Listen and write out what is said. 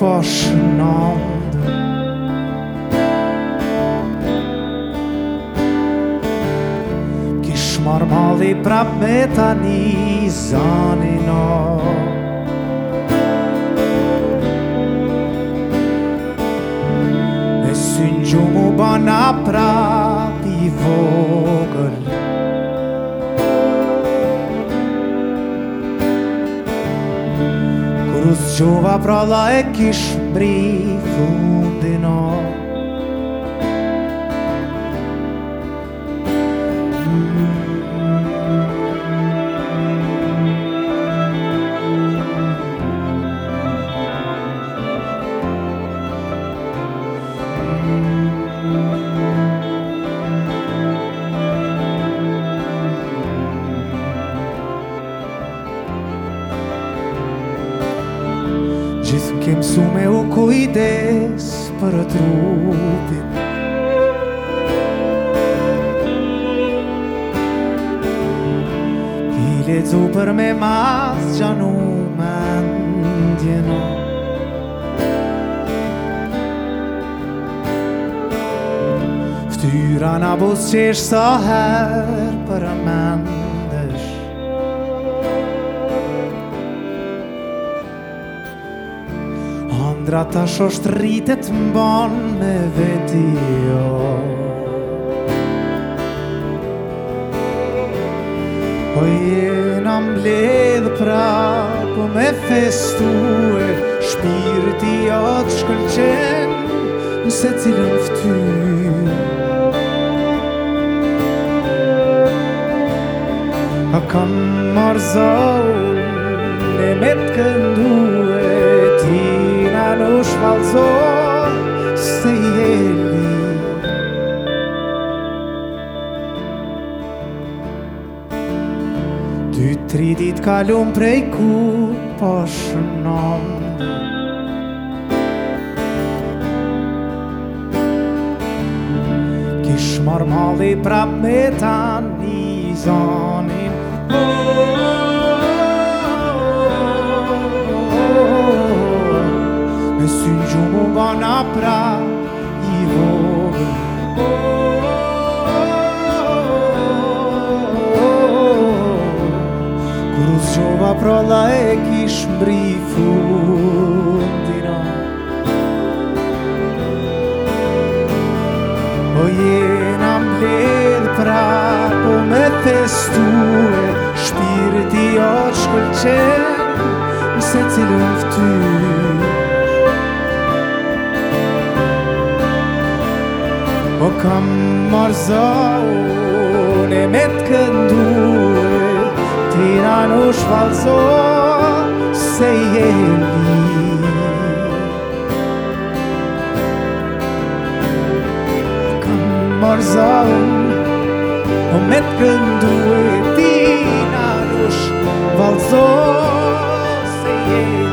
boşun oldu Kiš mormali prapetani zanino Nessun giumu bana pra Dështë që va pra e kishë bëri i fundinot Ke sume me u kujdes për trupin Ki lecu për me mas që anu me ndjenu Fëtyra në bus qesh sa her për mendjenu Zemra ta shosht rritet mbon me veti jo Po jena mbledh pra po me festue Shpirti jo të shkëllqen nëse cilën ftyrë A kam marë zonë e me të këndue tina në shvalzo se jeli Dy tri dit kalum prej ku po shënon Kish mërmalli prap me tani Pra i vërë Kërë u zëgjoba pra la e kishë Mbri i fundinat po jena mbled pra Po me testu e Shpiriti o shkërqen Në cilën fëtyr kam mar so ne met ken du dir an us fall so sei he ni kam mar so o met ken du dir an us fall so sei he